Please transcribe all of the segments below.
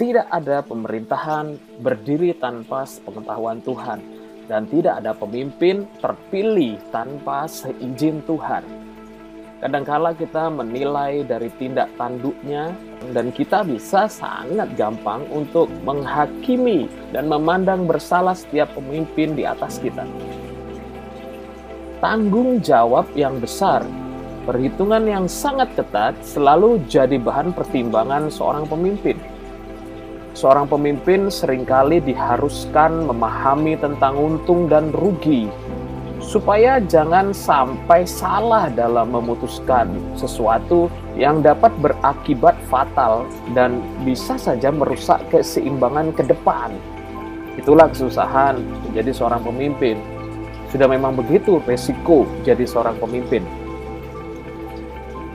tidak ada pemerintahan berdiri tanpa pengetahuan Tuhan dan tidak ada pemimpin terpilih tanpa seizin Tuhan. Kadangkala kita menilai dari tindak tanduknya dan kita bisa sangat gampang untuk menghakimi dan memandang bersalah setiap pemimpin di atas kita. Tanggung jawab yang besar, perhitungan yang sangat ketat selalu jadi bahan pertimbangan seorang pemimpin. Seorang pemimpin sering kali diharuskan memahami tentang untung dan rugi supaya jangan sampai salah dalam memutuskan sesuatu yang dapat berakibat fatal dan bisa saja merusak keseimbangan ke depan. Itulah kesusahan menjadi seorang pemimpin. Sudah memang begitu resiko jadi seorang pemimpin.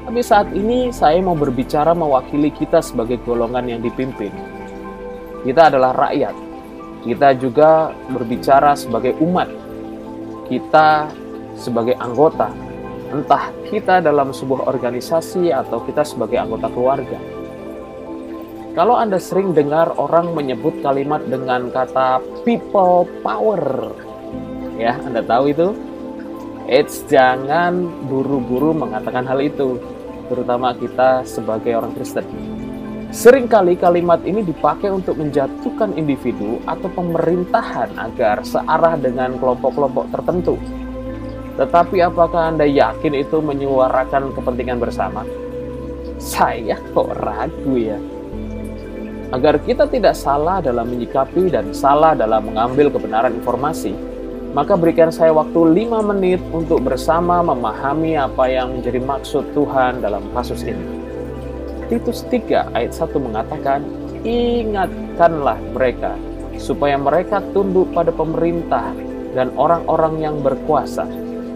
Tapi saat ini saya mau berbicara mewakili kita sebagai golongan yang dipimpin. Kita adalah rakyat. Kita juga berbicara sebagai umat kita sebagai anggota, entah kita dalam sebuah organisasi atau kita sebagai anggota keluarga. Kalau Anda sering dengar orang menyebut kalimat dengan kata people power, ya, Anda tahu itu? Eits, jangan buru-buru mengatakan hal itu, terutama kita sebagai orang Kristen. Seringkali kalimat ini dipakai untuk menjatuhkan individu atau pemerintahan agar searah dengan kelompok-kelompok tertentu. Tetapi apakah Anda yakin itu menyuarakan kepentingan bersama? Saya kok ragu ya. Agar kita tidak salah dalam menyikapi dan salah dalam mengambil kebenaran informasi, maka berikan saya waktu 5 menit untuk bersama memahami apa yang menjadi maksud Tuhan dalam kasus ini. Titus 3 ayat 1 mengatakan, Ingatkanlah mereka, supaya mereka tunduk pada pemerintah dan orang-orang yang berkuasa.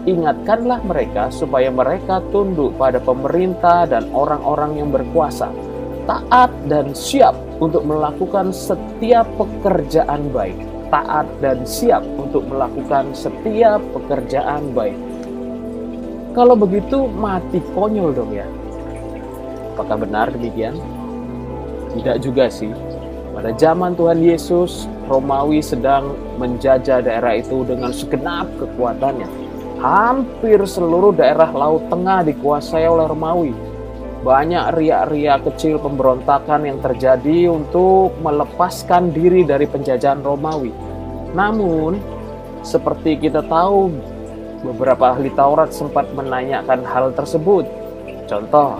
Ingatkanlah mereka supaya mereka tunduk pada pemerintah dan orang-orang yang berkuasa, taat dan siap untuk melakukan setiap pekerjaan baik. Taat dan siap untuk melakukan setiap pekerjaan baik. Kalau begitu mati konyol dong ya. Apakah benar demikian? Tidak juga sih. Pada zaman Tuhan Yesus, Romawi sedang menjajah daerah itu dengan segenap kekuatannya. Hampir seluruh daerah Laut Tengah dikuasai oleh Romawi. Banyak riak-riak kecil pemberontakan yang terjadi untuk melepaskan diri dari penjajahan Romawi. Namun, seperti kita tahu, beberapa ahli Taurat sempat menanyakan hal tersebut. Contoh,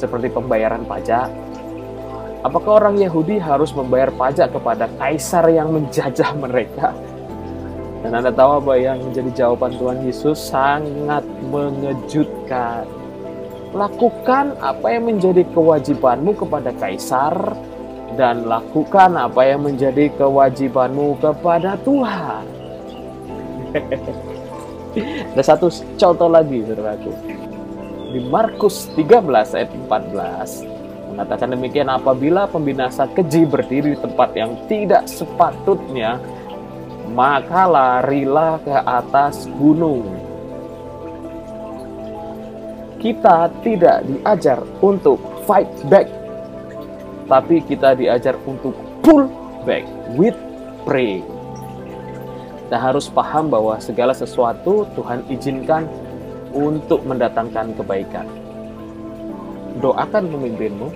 seperti pembayaran pajak. Apakah orang Yahudi harus membayar pajak kepada kaisar yang menjajah mereka? Dan Anda tahu apa yang menjadi jawaban Tuhan Yesus sangat mengejutkan. Lakukan apa yang menjadi kewajibanmu kepada kaisar dan lakukan apa yang menjadi kewajibanmu kepada Tuhan. Ada satu contoh lagi, saudaraku di Markus 13 ayat 14 mengatakan demikian apabila pembinasa keji berdiri di tempat yang tidak sepatutnya maka larilah ke atas gunung. Kita tidak diajar untuk fight back tapi kita diajar untuk pull back with pray kita harus paham bahwa segala sesuatu Tuhan izinkan untuk mendatangkan kebaikan. Doakan pemimpinmu,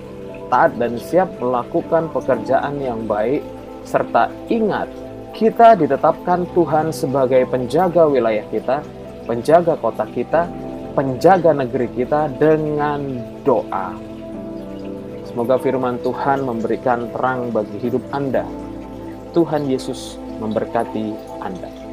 taat dan siap melakukan pekerjaan yang baik, serta ingat, kita ditetapkan Tuhan sebagai penjaga wilayah kita, penjaga kota kita, penjaga negeri kita dengan doa. Semoga firman Tuhan memberikan terang bagi hidup Anda. Tuhan Yesus memberkati Anda.